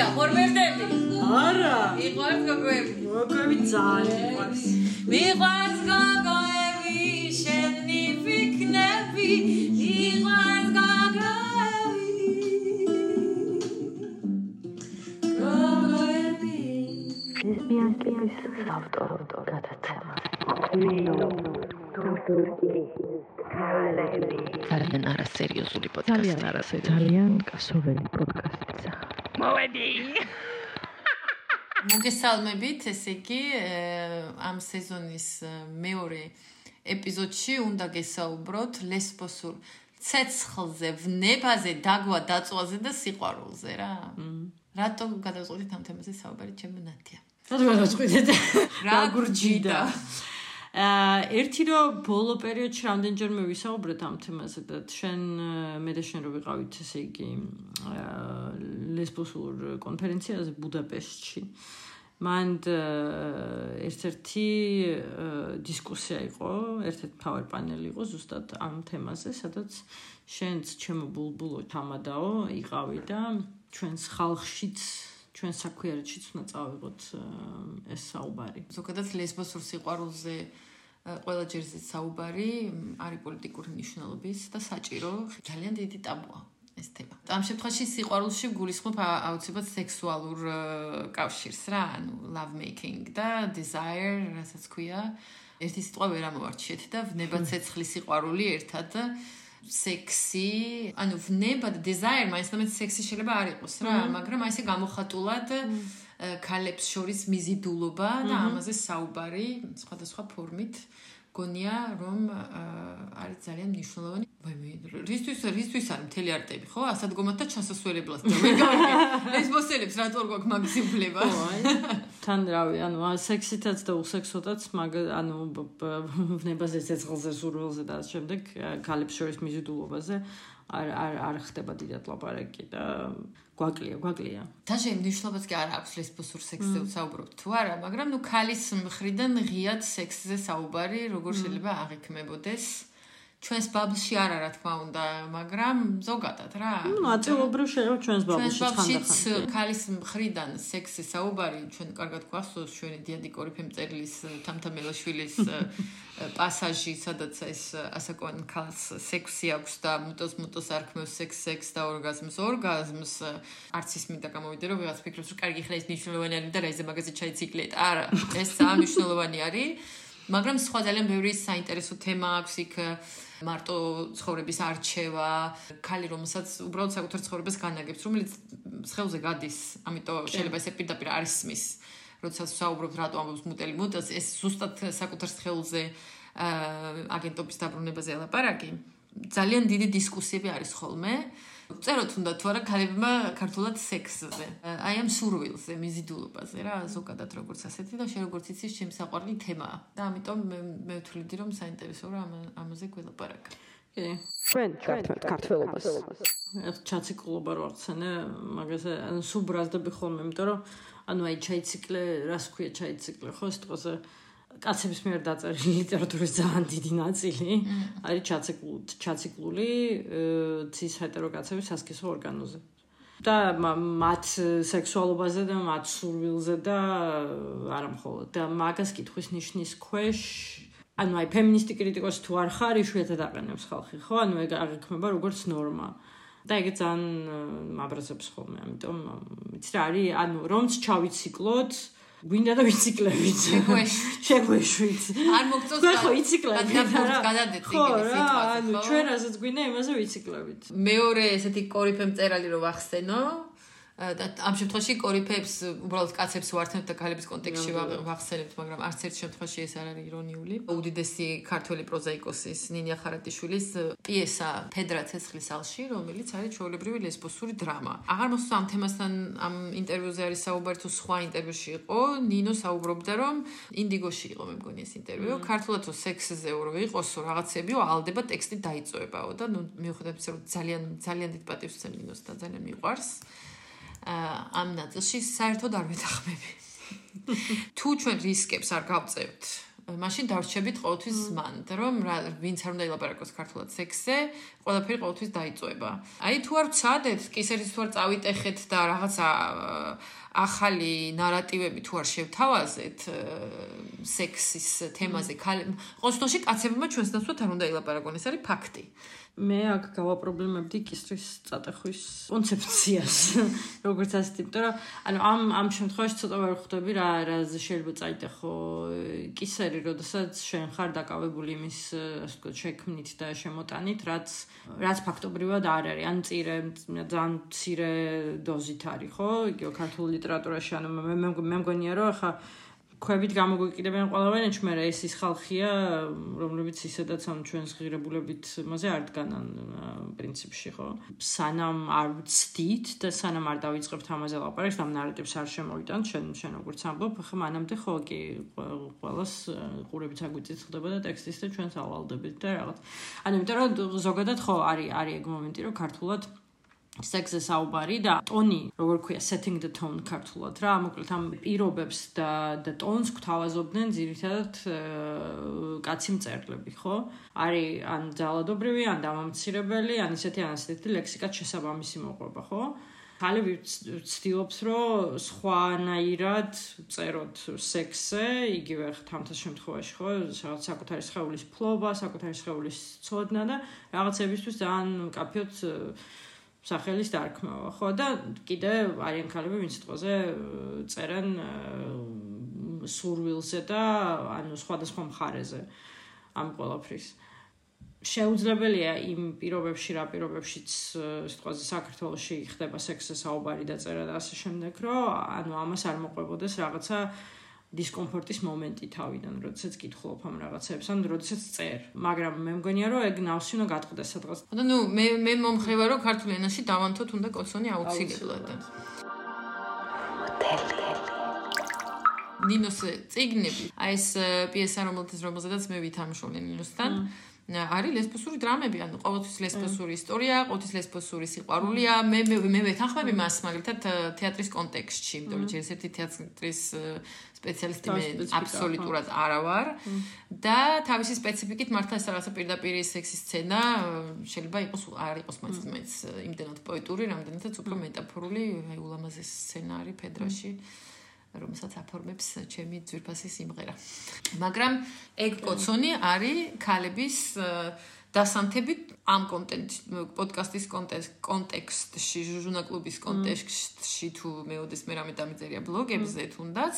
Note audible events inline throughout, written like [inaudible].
გოგოებია, ხორმერდები? არა. მიყვარს გოგოები. გოგოები ძალიან მიყვარს. მიყვარს გოგოები, შენი ფიქნები, მიყვარს გოგოები. გოგოები. ლესბიანკების ავტორო გადაცემა. მენო დოქტორი კალები. ძალიან არასერიოზული პოდკასტი. ძალიან არასერიოზული. ძალიან კასოველი პოდკასტია. მოვედი. მოგესალმებით, ესე იგი, ამ სეზონის მეორე ეპიზოდში უნდა გესაუბროთ ლესბოსურ ცეცხლზე, ვნებაზე, დაგვა დაწვაზე და სიყვარულზე რა. რატო გადავწყვიტეთ ამ თემაზე საუბარი ჩემო ნათია? რატო გადავწყვიტეთ? რა [laughs] გურჯიდა? აა ერთი რომ ბოლო პერიოდში რამდენჯერმე ვისაუბრეთ ამ თემაზე და შენ მე და შენ რო ვიყავით ესე იგი აა ლესბოსურ კონფერენციაზე ბუდაპეშტში. მანდ ერთ-ერთი დისკუსია იყო, ერთ-ერთი power panel იყო ზუსტად ამ თემაზე, სადაც შენც ჩემო ბულბულო თამადაო იყავი და ჩვენს ხალხშიც ჩვენ საქმიანეთშიც უნდა წავიღოთ ეს საუბარი. ზოგადად ლესბოსურ სიყვარულზე ყველა ჯერზე საუბარი არის პოლიტიკური მნიშვნელობის და საჭირო ძალიან დიდი ტაბუა ეს თემა. ამ შემთხვევაში სიყვარულში გულისხმობ აუცილებლად სექსუალურ კავშირს რა, ანუ love making და desire, რასაც ქვია. ერთი სიტყვა ვერ ამოვარჩიეთ და ვნება ცეცხლის [laughs] სიყვარული ერთად სექსი, ანუ ვნება და desire მაინც ამეთ სექსი შეიძლება არ იყოს რა, მაგრამ აი ესე გამოხატულად ქალებს შორის მიზიდულობა და ამაზე საუბარი სხვადასხვა ფორმით გონია რომ არის ძალიან მნიშვნელოვანი. ვაი მე რისთვის რისთვის არის მთელი არტები ხო? ასადგომად და ჩასასვლელებლად და ვერ გავიგე. ეს მოსელებს რატო გვაქვს მაგის უფლება? ხო [laughs] აი. თან რავი, ანუ სექსითაც და უსექსოდაც მაგ ანუ ვნებაზე ცეცხლზე სურვილზე და ამ შემდეგ ქალებს შორის მიზიდულობაზე არ არ არ ხდება დიდად ლაპარაკი და გვაკლია, გვაკლია. თაშე მნიშვნელობას კი არ აქვს ლესბოსურ სექსზე საუბრობთ თუ არა, მაგრამ ნუ ქალის მხრიდან ღიად სექსზე საუბარი როგორ შეიძლება აღიქმებოდეს? ჩვენს ბაბლში არა რა თქმა უნდა, მაგრამ ზოგადად რა. ნუ აწილობრივ შეიძლება ჩვენს ბაბლში ხანდახან. ქალის მხრიდან სექსზე საუბარი ჩვენ კარგად გვახსოვს ჩვენი დიადი კორიფე მწერლის თამთამელაშვილის პასაჟი, სადაც ეს ასაკოვან ქალს სექსი აქვს და მუტოს მუტოს არქმევს სექს სექს და ორგაზმს ორგაზმს არც ის მინდა გამოვიდე რომ ვიღაც ფიქრობს რომ კარგი ხა ეს მნიშვნელოვანი არის და რა იზე მაგაზე ჩაიციკლეთ. არა, ეს ძალიან მნიშვნელოვანი არის. მაგრამ სხვა ძალიან ბევრი საინტერესო თემა აქვს იქ მარტო ცხოვრების არჩევა, ქალი რომელსაც უბრალოდ საკუთარ ცხოვრებას განაგებს, რომელიც ხელზე გადის, ამიტომ შეიძლება ესე პირდაპირ არის სმის. როდესაც საუბრობთ რატო ამბობს მუტელი მუტას, ეს ზუსტად საკუთარ ხელზე აგენტობის დაბრუნებაზე ლაპარაკი. ძალიან დიდი დისკუსიები არის ხოლმე. წეროთ უნდა თუ არა ქალებმა ქართულად სექსზე. აი ამ სურვილზე, მიზიდულობაზე რა, ზოგადად როგორც ასეთი და შენ როგორც იცის, ჩემს საყვარელი თემაა და ამიტომ მე მე ვთვლი რომ საინტერესო რა ამაზე გველაპარაკ. კი. ჩვენ ქართველობას. ერთ ჩაციკლობა რო ახსენე, მაგაზე ანუ სუბრაზდები ხოლმე, იმიტომ რომ ანუ აი ჩაიციკლე, რას ქვია ჩაიციკლე, ხო, სიტყვაზე კაცების მიერ დაწერილი ლიტერატურის ძალიან დიდი ნაწილი არის ჩაციკლული, ჩაციკლული ცის ჰეტერო კაცების სასქესო ორგანოზე. და მათ სექსუალობაზე და მათ სურვილზე და არა მხოლოდ და მაგას კითხვის ნიშნის ქვეშ ანუ აი ფემინისტი კრიტიკოსი თუ არ ხარ, იშვიათად აყენებს ხალხი, ხო? ანუ ეგ აღიქმება როგორც ნორმა. და ეგ ძალიან მაბრაზებს ხოლმე, ამიტომ იცი რა არის, ანუ რომც ჩავიციკლოთ, გვინდა და ვიციკლებით. შეგვეშვით. არ მოგწონს. ხო, ხო, იციკლებით. გადადეთ ხო, რა, ანუ ჩვენ რასაც გვინდა, იმაზე ვიციკლებით. მეორე ესეთი კორიფე მწერალი რო ვახსენო, და ამ შემთხვევაში კორიფებს უბრალოდ კაცებს ვართმევთ და ქალების კონტექსტში ვახსენებთ, მაგრამ არც ერთ შემთხვევაში ეს არ არის ირონიული. უდიდესი ქართველი პროზაიკოსის ნინია ხარატიშვილის პიესა ფედრა ცეცხლის ალში, რომელიც არის ჩვეულებრივი ლესბოსური დრამა. აღარ მოსვლა ამ თემასთან ამ ინტერვიუზე არის საუბარი თუ სხვა ინტერვიუში იყო, ნინო საუბრობდა რომ ინდიგოში იყო მე მგონი ეს ინტერვიუ, ქართულად თუ სექსზე რო იყოსო რაღაცებიო, ალდება ტექსტი დაიწოებაო და ნუ მიუხედავად იმისა რომ ძალიან ძალიან დიდ პატივს ვცემ ნინოს და ძალიან მიყვარს. ამ ნაწილში საერთოდ არ ვეთახმები. თუ ჩვენ რისკებს არ გავწევთ, მაშინ დარჩებით ყოველთვის მანდ, რომ ვინც არ უნდა ილაპარაკოს ქართულად სექსზე, ყველაფერი ყოველთვის დაიწובה. აი თუ არ ვცადეთ, კისერից თუ არ წავიტეხეთ და რაღაცა ახალი ნარატივები თუ არ შევთავაზეთ სექსის თემაზე, ყოველ შემთხვევაში კაცებმა ჩვენს ნაცვლად არ უნდა ილაპარაკონ, ეს არის ფაქტი. მე აქ გავაპრობლემებდი კისრის წატეხვის კონცეფციას [laughs] როგორც ასეთი იმიტომ რომ ანუ ამ ამ შემთხვევაში ცოტა ვერ ხვდები რა რა შეიძლება წაიტეხო კისერი როდესაც შენ ხარ დაკავებული იმის ასე ვთქვათ შექმნით და შემოტანით რაც რაც ფაქტობრივად არ არის. ან წირე ძალიან მცირე დოზით არის ხო? იგივე ქართულ ლიტერატურაში ანუ მე მე მგონია რომ ახლა ქვებით გამოგვიკიდებიან ყველავენში, მაგრამ ეს ის ხალხია, რომლებიც ისედაც ამ ჩვენს ღირებულებით მასე არ დგანან პრინციპში, ხო? სანამ არ ვცდით და სანამ არ დავიწყებთ ამაზე ლაპარაკს, ამ ნარატივს არ შემოვიტანთ, შენ შენ როგორც ამბობ, ხო, მანამდე ხო კი ყველას ყურებით აგვიწით ხდება და ტექსტის და ჩვენს ავალდებით და რაღაც. ანუ იმიტომ რომ ზოგადად ხო არის არის ეგ მომენტი, რომ ქართულად სექსზე საუბარი და ტონი, როგორ ქვია, setting the tone ქართულად რა, მოკლედ ამ პირობებს და და ტონს გვთავაზობდნენ ძირითადად კაცი მწერლები, ხო? არის ან ძალადობრივი, ან დამამცირებელი, ან ისეთი ან ისეთი ლექსიკად შესაბამისი მოყვება, ხო? ხალები ვცდილობს, რომ სხვანაირად წეროთ სექსზე, იგივე თამთა შემთხვევაში, ხო, რაღაც საკუთარი სხეულის ფლობა, საკუთარი სხეულის ცოდნა და რაღაცებისთვის ძალიან კაფეოთ სახელის დარქმევა, ხო და კიდე არიან ქალები, ვინც სიტყვაზე წერენ სურვილზე და ანუ სხვადასხვა მხარეზე ამ ყველაფრის. შეუძლებელია იმ პირობებში, რა პირობებშიც სიტყვაზე საქართველოში ხდება სექსზე საუბარი და წერა და ასე შემდეგ, რომ ანუ ამას არ მოყვებოდეს რაღაცა დისკომფორტის მომენტი თავიდან, როდესაც კითხულობ ამ რაღაცებს, ან როდესაც წერ. მაგრამ მე მგონია, რომ ეგ ნავსი უნდა გატყდეს სადღაც. და ნუ მე მე მომხრევა რომ ქართულ ენაში დავანთოთ უნდა კოცონი აუცილებლად. ნინოს ციგნები, აი ეს პიესა რომელთაც რომელზედაც მე ვითამშობლე ნინოსთან. არის ლესბოსური დრამები, ანუ ყოველთვის ლესბოსური ისტორია, ყოველთვის ლესბოსური სიყვარულია. მე მე მე ვეთანხმები მას მაგალითად თეატრის კონტექსტში, იმიტომ რომ ერთ-ერთი თეატრის სპეციალისტი მე აბსოლუტურად არა ვარ და თავისი სპეციფიკით მართლა ეს რაღაცა პირდაპირ სექსის სცენა შეიძლება იყოს არ იყოს მაინც მაინც იმდენად პოეტური, რამდენადაც უფრო მეტაფორული, აი ულამაზესი სცენარი ფედრაში. რომელსაც აფორმებს ჩემი ძვირფასი სიმღერა. მაგრამ ეგ კოცონი არის ქალების დასანთებით ამ კონტენტ პოდკასტის კონტექსტში, ჟურნალ კლუბის კონტექსტში თუ მეოდეს მე რამე დამიწერია ბლოგებზე თუნდაც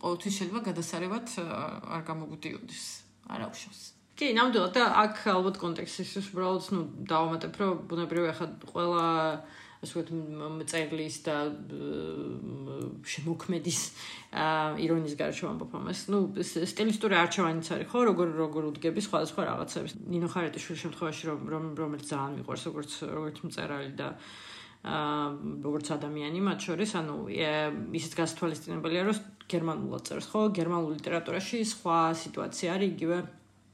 ყოველთვის შეიძლება გადასარევად არ გამოგვდიოდეს. არ აღშოს. კი, ნამდვილად და აქ ალბათ კონტექსტის უბრალოდ ნუ დავამატებ, რომ ბუნებრივი ახლა ყველა ასე ვთქვათ წერლის და შემოქმედის ირონის გარშემო ამბობ ამას. ნუ სტილისტური არჩევანიც არის ხო, როგორ როგორ უდგები სხვადასხვა რაღაცებს. ნინო ხარეტიშვილის შემთხვევაში რომ რომ რომელიც ძალიან მიყვარს როგორც როგორც მწერალი და როგორც ადამიანი მათ შორის, ანუ ისიც გასათვალისწინებელია, რომ გერმანულად წერს, ხო? გერმანულ ლიტერატურაში სხვა სიტუაცია არის იგივე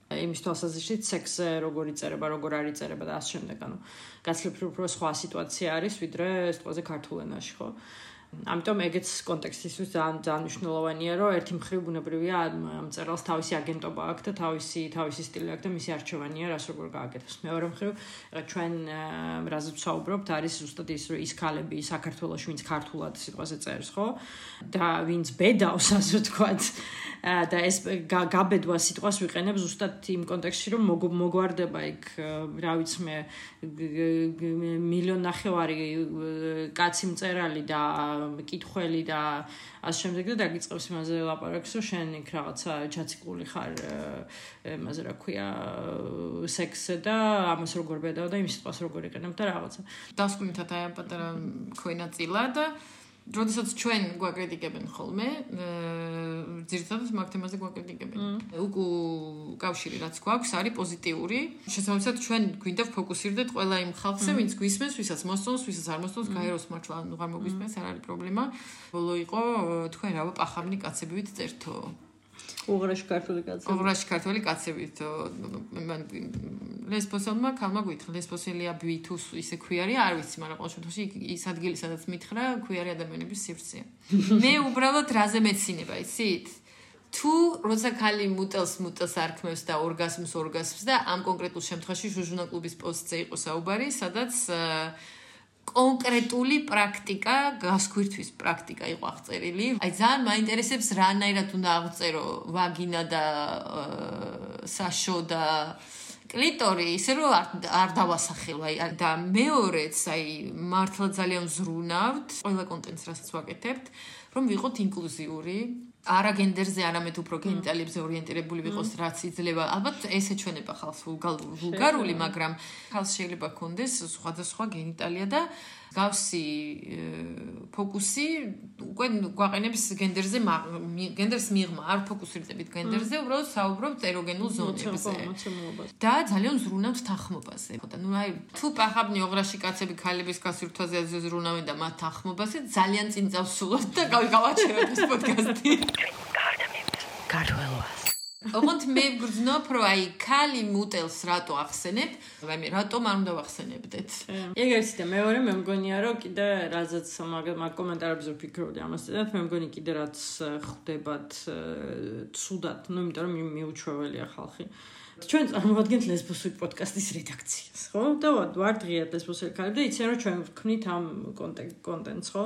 იმის თვალსაზრისით სექსზე როგორ იწერება, როგორ არ იწერება და ასე შემდეგ, ანუ გაცილებით უფრო სხვა სიტუაცია არის, ვიდრე სწორზე ქართულ ენაში, ხო? ამიტომ ეგეც კონტექსტისთვის ძალიან ძალიან მნიშვნელოვანია, რომ ერთი მხრივ ბუნებრივია ამ წერალს თავისი აგენტობა აქვს და თავისი თავისი სტილი აქვს და მისი არჩევანია, რას როგორ გააკეთოს. მეორე მხრივ, ჩვენ რაზეც ვსაუბრობთ, არის ზუსტად ის, რომ ის ქალები საქართველოს ვინც ქართულად სიტყვაზე წერს, ხო? და ვინც ბედავს, ასე ვთქვათ, და ეს გაბედვა სიტყვას ვიყენებ ზუსტად იმ კონტექსტში, რომ მოგვარდება იქ, რა ვიცი მე, მილიონ ნახევარი კაცი მწერალი და მკითხველი და ასე შემდეგ და დაგიწყებს იმაზე ლაპარაკს, რომ შენ იქ რაღაცა ჩაციკული ხარ იმაზე რა ქვია სექსზე და ამას როგორ ბედავ და იმ სიტყვას როგორ იყენებ და რაღაცა. დასკვნითად აი ამ პატარა ქვენაწილად და როდესაც ჩვენ გვაკრიტიკებენ ხოლმე, ძირითადად მაგ თემაზე გვაკრიტიკებენ. უკუ კავშირი რაც გვაქვს არის პოზიტიური. შესაბამისად ჩვენ გვინდა ფოკუსირდეთ ყველა იმ ხალხზე, ვინც გვისმენს, ვისაც მოსწონს, ვისაც არ მოსწონს, გაეროს მართლა ანუ არ მოგვისმენს, არ არის პრობლემა. ბოლო იყო თქვენ რა პახამნი კაცებივით წერთო. უღრაში ქართული კაცები. უღრაში ქართული კაცებით. მან ლესბოსელმა ქალმა გვითხრა, ლესბოსელია ბვითუს ისე ქვიარია, არ ვიცი, მაგრამ ყოველ შემთხვევაში ის ადგილი სადაც მითხრა, ქვიარი ადამიანების სივრცეა. [laughs] მე უბრალოდ რაზე მეცინება, იცით? თუ როცა ხალი მუტელს მუტელს არქმევს და ორგაზმს ორგაზმს და ამ კონკრეტულ შემთხვევაში ჟუჟუნა კლუბის პოსტზე იყო საუბარი, სადაც აა, კონკრეტული პრაქტიკა, გასქვირთვის პრაქტიკა იყო აღწერილი. აი ძალიან მაინტერესებს რანაირად უნდა აღწერო ვაგინა და აა, საშო და კლიტორი, ისე რომ არ არ დავასახელ აი და მეორეც აი მართლა ძალიან ზრუნავთ ყველა კონტენტს რასაც ვაკეთებთ, რომ ვიყოთ ინკლუზიური. არა გენდერზე, არამედ უფრო გენიტალიებზე ორიენტირებული ვიყოს, რაც იძლევა. ალბათ ეს ეჩვენება ხალხს ვულგარული, მაგრამ ხალხს შეიძლება კონდეს სხვადასხვა გენიტალია და გავსი ფოკუსი უკვე გვაყენებს გენდერზე გენდერს მიღმა არ ფოკუსირდებით გენდერზე უბრალოდ საუბრობთ ეროგენულ ზონებზე. და ძალიან ზრუნავთ თანხმობაზე და ნუ აი თუ პახაბნი ოღრაში კაცები ქალების გასურთვაზე ზრუნავენ და მათ თანხმობაზე ძალიან წინ წავსულობთ და გავაჩეროთ ეს პოდკასტი. [laughs] ქართველოს ოღონდ მე გძნობ რომ აი ქალი მუტელს რატო ახსენებ? აი მე რატომ არ უნდა ვახსენებდეთ? ეგ ერთი და მეორე მე მგონია რომ კიდე რაზეც მაგ კომენტარებზე ვფიქრობდი ამას და მე მგონი კიდე რაც ხდებათ ცუდად, ну იმიტომ რომ მიუჩვეველია ხალხი. ჩვენ წარმოვადგენთ ლესბოსური პოდკასტის რედაქციას, ხო? და ვარ დღეად ლესბოსური ქალი და იციან რომ ჩვენ ვქნით ამ კონტენტს, ხო?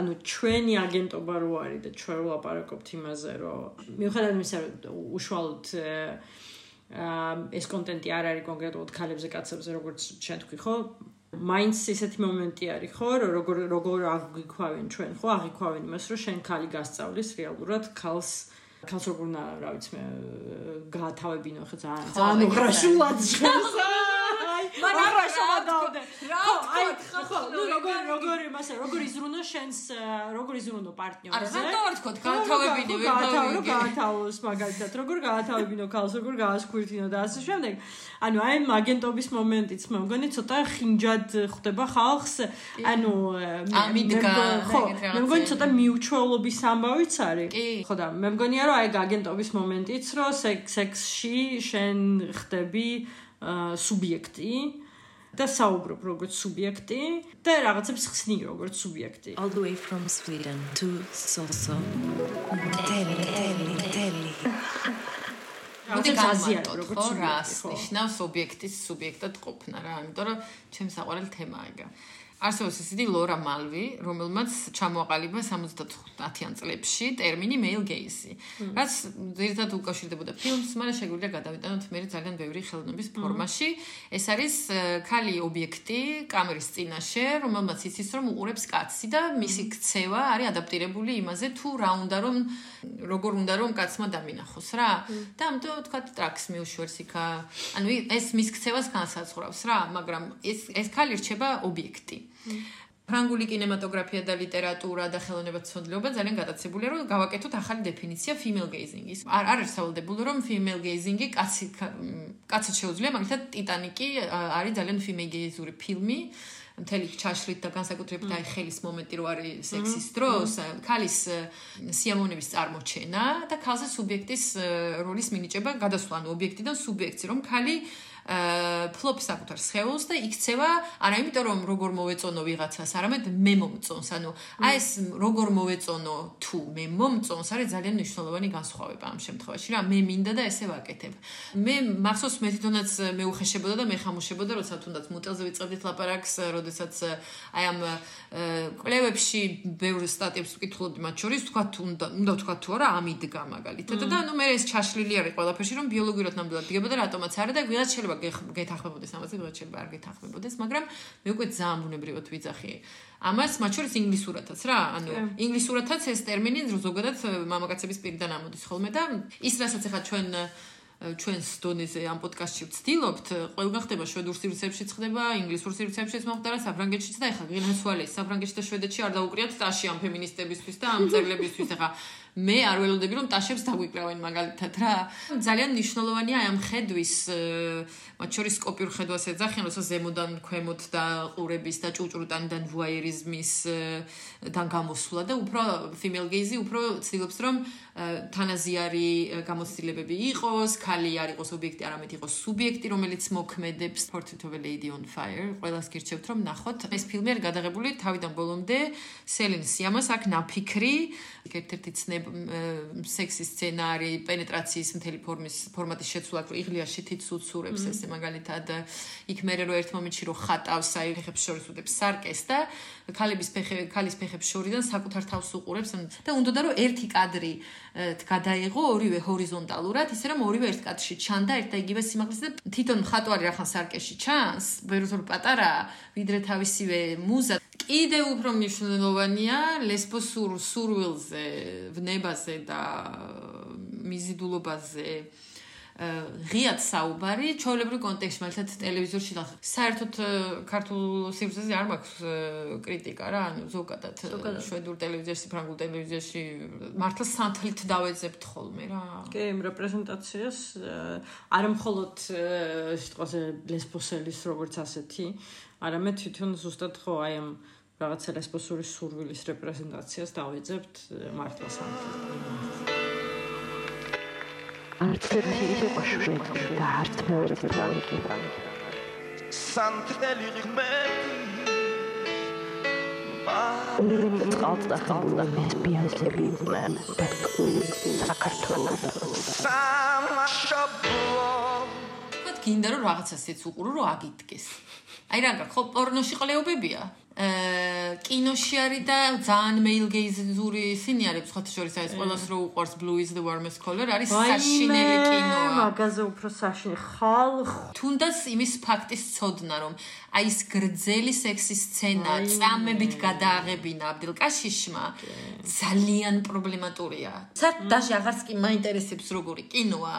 ანუ ჩვენი აგენტობა რო არის და ჩვენ ვლაპარაკობთ იმაზე, რომ მიუხედავად იმისა, რომ უშუალოდ აა ეს კონტენტი არ არის კონკრეტულად ქალებზე, კაცებზე, როგორც ჩვენ თქვი, ხო? მაინც ესეთი მომენტი არის, ხო, რომ როგორ როგორ აღიქვავენ ჩვენ, ხო, აღიქვავენ იმას, რომ შენ ქალი გასწავლის რეალურად ქალს ქალს როგორ უნდა, რა ვიცი მე, გაათავებინო ხო ძალიან ძალიან უღრაშულად შენს. მაგრამ რა შემოდავდე? რა აი ხო, ნუ როგორ როგორ იმასე, როგორ იზრუნო შენს, როგორ იზრუნო პარტნიორზე? არა, რატო არ თქვა, გაათავებინე, გაათავო, გაათავოს მაგალითად, როგორ გაათავებინო ქალს, როგორ გაასქვირთინო და ასე შემდეგ. ანუ აი მაგენტობის მომენტიც მე მგონი ცოტა ხინჯად ხდება ხალხს. ანუ ამიდგა, ხო, მე მგონი ცოტა მიუჩვეულობის ამბავიც არის. ხო და მე მგონია რომ აი აგენტობის მომენტიც რომ სექსში შენ ხდები სუბიექტი და საუბრობ როგორც სუბიექტი და რაღაცებს ხსნი როგორც სუბიექტი. All the way from Sweden to Soso. Tele, tele, tele. მოდი გავაზიარო როგორც სუბიექტი. ნიშნავს ობიექტის სუბიექტად ყოფნა რა, იმიტომ რომ ჩემს საყვარელ თემაა ეგა. არსებობს ისეთი ლორა მალვი, რომელმაც ჩამოაყალიბა 70-იან წლებში ტერმინი male gaze. რაც ძირითადად უკავშირდებოდა ფილმს, მაგრამ შეგვიძლია გადავიტანოთ მე ძალიან ბევრი ხელოვნების ფორმაში. ეს არის ქალი ობიექტი კამერის წინაშე, რომელმაც იცის რომ უყურებს კაცი და მისი ქცევა არის ადაპტირებული იმაზე თუ რა უნდა რომ როგორ უნდა რომ კაცმა დამინახოს რა. და ამიტომ თქვა ტრაქს მიუშვერს იქა. ანუ ეს მის ქცევას განსაცურავს რა, მაგრამ ეს ეს ქალი რჩება ობიექტი. ფრანგული კინემატოგრაფია და ლიტერატურა და ხელოვნებაცოდნეობა ძალიან გადაცებულია, რომ გავაკეთოთ ახალი დეფინიცია female gazing-ის. არ არის სავალდებულო, რომ female gazing-ი კაცი კაცად შეუძლია, მაგალითად ტიტანიკი არის ძალიან female gaze-ური ფილმი. მთელი ჩაშლით და განსაკუთრებით აი ხელის მომენტი რო არის სექსის დროს, ქალის სიამოვნების წარმოჩენა და ქალზე სუბიექტის როლის მინიჭება გადასვლა ანუ ობიექტიდან სუბიექტი, რომ ქალი ფლოპ საკუთარ სხეულს და იქცევა არა იმიტომ რომ როგორ მოვეწონო ვიღაცას, არამედ მე მომწონს. ანუ აი ეს როგორ მოვეწონო თუ მე მომწონს არის ძალიან მნიშვნელოვანი განსხვავება ამ შემთხვევაში რა მე მინდა და ესე ვაკეთებ. მე მახსოვს მე თვითონაც მე უხეშებოდა და მე ხამუშებოდა როცა თუნდაც მუტელზე ვიწყებდით ლაპარაკს, როდესაც აი ამ კვლევებში ბევრ სტატიებს ვკითხულობდი მათ შორის თქვა თუ უნდა უნდა თქვა თუ არა ამიდგა მაგალითად და ანუ მე ეს ჩაშლილი არის ყველაფერში რომ ბიოლოგიურად ნამდვილად დგება და რატომაც არა და ვიღაც შეიძლება გეთახმებოდეს ამაზე, ვიღაც შეიძლება არ გეთახმებოდეს, მაგრამ მე უკვე ძალიან ბუნებრივად ვიძახი ამას, მათ შორის ინგლისურათაც რა, ანუ ინგლისურათაც ეს ტერმინი ზოგადად მამაკაცების პირიდან ამოდის ხოლმე და ის რასაც ახლა ჩვენ ჩვენს დონეზე ამ პოდკასტში ვცდილობთ, ყველგან ხდება შვედურ სივრცეებშიც ხდება, ინგლისურ სივრცეებშიც მოხდება, საფრანგეთშიც და ეხლა გინასვალე, საფრანგეთში და შვედეთში არ დაუკრიათ ტაში ამ ფემინისტებისთვის და ამ წერლებისთვის ეხლა მე არ ველოდები რომ ტაშებს დაგვიკრავენ მაგალითად რა. ძალიან მნიშვნელოვანია აი ამ ხედვის მათ შორის კოპიურ ხედვას ეძახიან, როცა ზემოდან ქვემოთ და ყურების და ჭუჭრუტანიდან ვუაიერიზმის დან გამოსვლა და უფრო female gaze უფრო ცდილობს რომ თანაზიარი გამოცდილებები იყოს, ქალი არ იყოს ობიექტი, არამედ იყოს სუბიექტი, რომელიც მოქმედებს Portrait of a Lady on Fire. ყველას გირჩევთ რომ ნახოთ. ეს ფილმი არის გადაღებული თავიდან ბოლომდე. სელინ სიამას აქ ნაფიქრი, ერთ-ერთი ცნება მ, სექსის სცენარი, პენეტრაციის მთელი ფორმის ფორმატის შეცვლა, რომ იღლიაში თით სუცურებს ესე მაგალითად იქ მე რო ერთ მომენტში რო ხატავს აი ფეხებს შორის უდებს სარკეს და ქალების ფეხე ქალის ფეხებს შორიდან საკუთარ თავს უყურებს და უნდა რომ ერთი კადრი გადაიღო ორივე ჰორიზონტალურად, ისე რომ ორივე ერთ კადრში ჩანდა ერთ და იგივე სიმაღლეზე და თვითონ მხატვარი რახან სარკეში ჩანს, ვერუსურ პატარა, ვიდრე თავისივე მუზა. კიდე უფრო მნიშვნელოვანია ლესბოსურ სურვილზე, ვნებაზე და მიზიდულობაზე ღიად საუბარი ჩვეულებრივ კონტექსტში მაგალითად ტელევიზორში და საერთოდ ქართულ სივრცეზე არ მაქვს კრიტიკა რა ანუ ზოგადად შვედურ ტელევიზიაში ფრანგულ ტელევიზიაში მართლა სანთლით დავეძებთ ხოლმე რა კი, იმ რეპრეზენტაციას არა მხოლოდ სიტყვაზე ლესბოსელის როგორც ასეთი, არამედ თვითონ ზუსტად ხო აი ამ რაღაცა ლესბოსური სურვილის რეპრეზენტაციას დავეძებთ მართლა სამთით. არც ერთი იყო შვედი და არც მეორე ფრანგი. სანთელი ღმერთი ორივე წყალს და ხალხი ლესბიანები იყვნენ ბეთკული საქართველოს. სამაშობლო თქვათ გინდა რომ რაღაცასაც უყურო რომ აგიდგეს. აი რა გაკ ხო პორნოში ყლეობებია. აა კინოში არის და ძალიან მეილგეიზური ისინი არის ხოთ შორის არის ყველას რო უყვარს blue is the warmest color არის საშინელი კინოა. მაგაზე უფრო საშინელი ხალხ. თუნდაც იმის ფაქტის ცოდნა რომ აი ეს გრძელი სექსის სცენა წამებით გადააღებინა აბდილკაშიშმა ძალიან პრობლემატურია. სად დაჟე აღარც კი მაინტერესებს როგორი კინოა.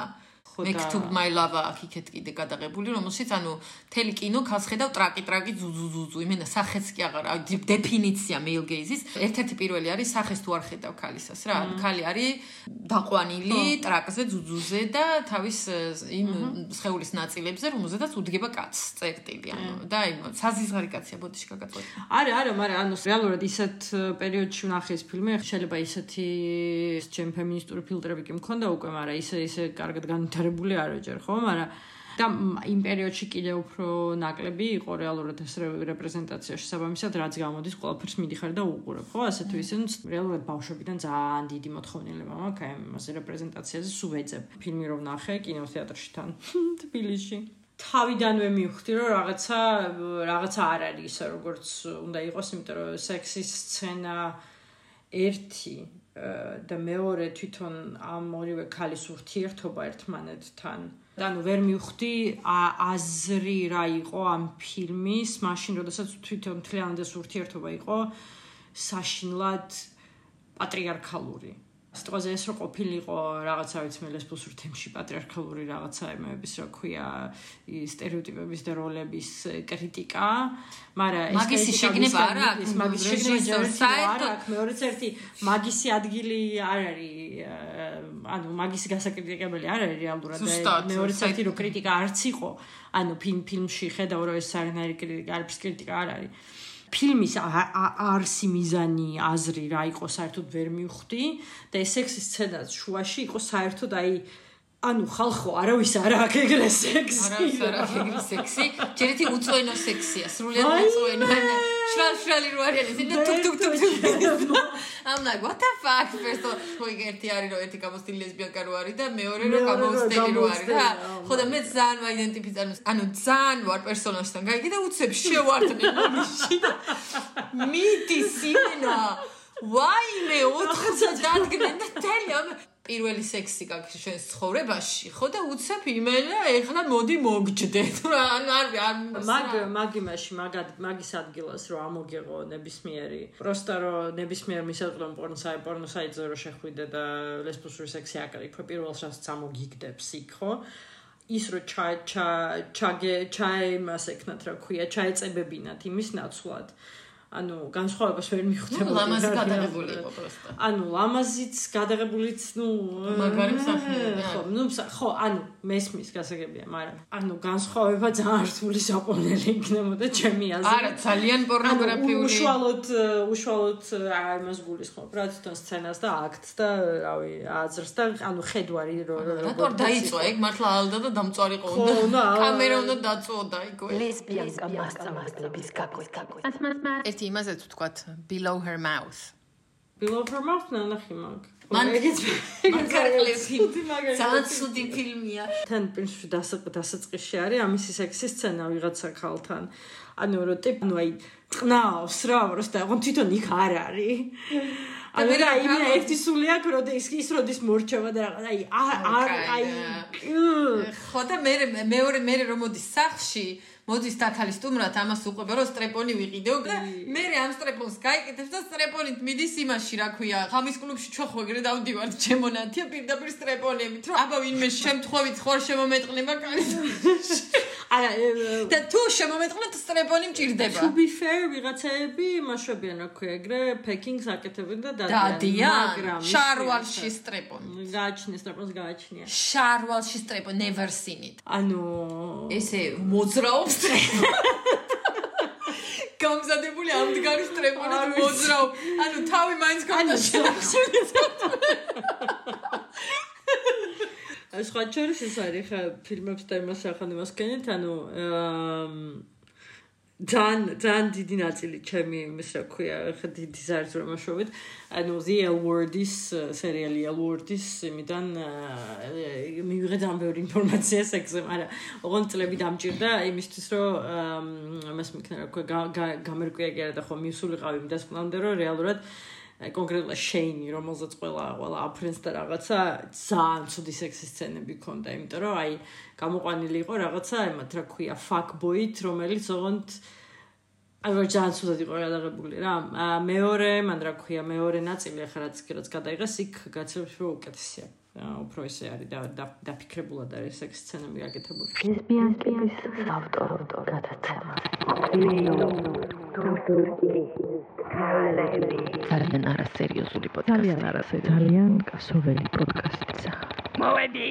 და- Mektoub my love აქ იქეთ კიდე გადაღებული, რომელშიც ანუ თელი კინო ქალს ხედავ ტრაკი ტრაკი ზუზუ ზუზუ. იმენა სახეც კი აღარ აი, დეფინიცია male gaze-ის. ერთ-ერთი პირველი არის სახეს თუ არ ხედავ ქალისას რა. ქალი არის დაყვანილი ტრაკზე ზუზუზე და თავის იმ სხეულის ნაწილებზე, რომელზედაც უდგება კაცს წერტილი. ანუ და აი საზიზღარი კაცია ბოდიში გაგაწყვეტ. არა, არა, მაგრამ ანუ რეალურად ისეთ პერიოდში ვნახე ეს ფილმი, შეიძლება ისეთი ჩემ ფემინისტური ფილტრები კი მქონდა უკვე, მაგრამ ისე ისე კარგად განვითარებული არ ვეჯერ, ხო? მაგრამ და იმ პერიოდში კიდე უფრო ნაკლები იყო რეალურად ეს რე- რეპრეზენტაცია შესაბამისად, რაც გამოდის, ყველაფერს მიდიხარ და უყურებ, ხო? ასე თუ ისე, რეალურად ბავშვებიდან ძალიან დიდი მოთხოვნილება მაქვს აი ამ რეპრეზენტაციაზე სულ ვეძებ. ფილმი რომ ნახე კინოთეატრში თან [laughs] თბილისში. თავიდანვე მივხვდი რომ რაღაცა რაღაცა არ არის ისე როგორც უნდა იყოს, იმიტომ რომ სექსის სცენა ერთი და მეორე თვითონ ამ ორივე ქალის ურთიერთობა ერთმანეთთან. ანუ ვერ მივხვდი აზრი რა იყო ამ ფილმის, მაშინ როდესაც თვითონ მთლიანად ეს ურთიერთობა იყო საშინლად პატრიარქალური. სიტყვაზე ეს რო ყოფილიყო რაღაცა ვიცი მე ლესბოსურ თემში პატრიარქალური რაღაცა იმების რა ქვია ის სტერეოტიპების და როლების კრიტიკა, მაგრამ ეს მაგისი შეგნება მისგან არა აქ, მიდის, მაგის შეგნება რეჟისორს ჯერ ერთი რა საერთოდ- არა აქ მეორეც ერთი მაგისი ადგილი არ არის ანუ მაგისი გასაკრიტიკებელი არ არის რეალურად. და მეორეც ერთი რო კრიტიკა არც იყო ანუ ფილმ ფილმში ხედავ რომ ეს არანაირი კრიტიკა არის კრიტიკა არ არის ფილმის არსი მიზანი აზრი რა იყო საერთოდ ვერ მივხვდი და ეს სექსის სცენაც შუაში იყო საერთოდ აი ანუ ხალხო არავის არ აქვს ეგრე სექსი არავის არ აქვს ეგრე სექსი. ჯერ ერთი უწვენო სექსია, სრულიად უწვენო. მე. შრალ შრალი რო არის, ისინი ტუკ ტუკ ტუკ ტუკ. I'm like, what the fuck? First of all, ერთი არის რომ ერთი გამოსტილი ლესბიანკა რო არის და მეორე რომ გამოსტილი რო არის გამოსტილი, ხო და მე ძალიან ვაიდენტიფიცირ, ანუ ძალიან ვარ პერსონაჟთან. გაიგე და უცებ შევარდნე მომიში და მიდი სინა. ვაი მე 80 დადგნენ და თელი ამ პირველი სექსი გაქვს შენს ცხოვრებაში, ხო და უცებ იმენა ეხლა მოდი მოგჯდეთ. [laughs] რა ანუ არ არ მაგ მაგ იმაში მაგად მაგის ადგილას რომ ამოგეღო ნებისმიერი. პროსტა რომ ნებისმიერ მისაწვდომ პორნოსაი პორნოსაიტზე რომ შეხვიდე და ლესბოსური სექსი აკრიფო პირველ შანსს ამოგიგდებს იქ ხო? ის რომ ჩა ჩა ჩაგე ჩაი მას ეკნათ რა ქვია ჩაეწებებინათ იმის ნაცვლად ანუ განსხვავებას ვერ მიხვდება ლამაზი გადაღებული იყო პროსტა. ანუ ლამაზიც გადაღებულიც ნუ მაგარი ხო ნუ ხო ანუ მესმის გასაგებია მაგრამ ანუ განსხვავება ძალიან რთული საპონელი იქნებოდა ჩემი აზრით არა, ძალიან პორნოგრაფიული. უშუალოდ უშუალოდ აა იმას გულისხმობ რა თვითონ სცენას და აქტს და რავი აზრს და ანუ ხედვარი რო რატო არ დაიწვა ეგ მართლა ალდა და დამწვარიყო ხო, უნდა, კამერა უნდა დაწვოდა იქ. ლესბიანკა მასწავლებლების გაკვეთ. ერთი იმაზეც ვთქვათ below her mouth. below her mouth ნახი მაგ მან [laughs] ეგეც ძალიან ცუდი ფილმია თან პრინციპში დასაწყისში არის ამისი სექსი სცენა ვიღაცა ხალთან. ანუ რო ტიპ ნუ აი წნავს რა როს და აღონ თვითონ იქ არ არის. [laughs] ანუ რა იმ ერთი სული აქვს რო ის ის როდის მორჩება და რაღაც აი არ აი ხო და მე მეორე მე რომ მოდის სახში მოდის დაქალი სტუმრად ამას უყვება რომ სტრეპონი ვიყიდეო და მე ამ სტრეპონს გაიკეთებს და სტრეპონით მიდის იმაში რა ქვია ღამის კლუბში ჩოხვა ეგრე დავდივართ ჩემონათია პირდაპირ სტრეპონებით რომ აბა ვინმე შემთხვევით ხوار შემომეტყნება კალის [laughs] არა და თუ შემომეტყნათ სტრეპონი მჭირდება to be fair ვიღაცაები იმაშვებიან რა ქვია ეგრე ფეკინგს აკეთებენ და დადიან მაგრამ შარვალში სტრეპონი გააჩნია სტრეპონს გააჩნია. შარვალში სტრეპონი never seen it. ანუ ესე მოძრაობს გამზადებული ამდგარი სტრეპონით მოძრაო. ანუ თავი მაინც ეს [laughs] ხო ჩორის ეს არის ხა ფილმებს და იმას ახან იმას კენით, ანუ ძალიან ძალიან დიდი ნაწილი ჩემი იმის რა ქვია, ხა დიდი ზარს რომ მოშოვეთ. ანუ The Award-ის სერიალი Award-ის იმიდან მივიღე ძალიან ბევრი ინფორმაცია სექსზე, მაგრამ ოღონდ წლები დამჭირდა იმისთვის, რომ ამას მიქნა რა ქვია, გამერკვია კი არა და ხო მისულიყავი იმ დასკვნამდე, რომ რეალურად კონკრეტულად შეინი, რომელზეც ყველა ყველა აფრენს და რაღაცა ძალიან ცუდი სექსის სცენები ქონდა, იმიტომ რომ აი გამოყვანილი იყო რაღაცა იმათ რა ქვია fuck boy-ით, რომელიც ოღონდ აი რა ძალიან ცუდად იყო გადაღებული რა. მეორე, მან რა ქვია, მეორე ნაწილი ახლა რაც კი რაც გადაიღეს, იქ გაცემს რომ უკეთესია. უფრო ესე არის და დაფიქრებულად არის სექს სცენები გაკეთებული. ლესბიანკების ავტორო გადაცემა. ძალიან არასერიოზული პოდკასტი. ძალიან არასერიოზული. ძალიან კასოველი პოდკასტია. მოვედი.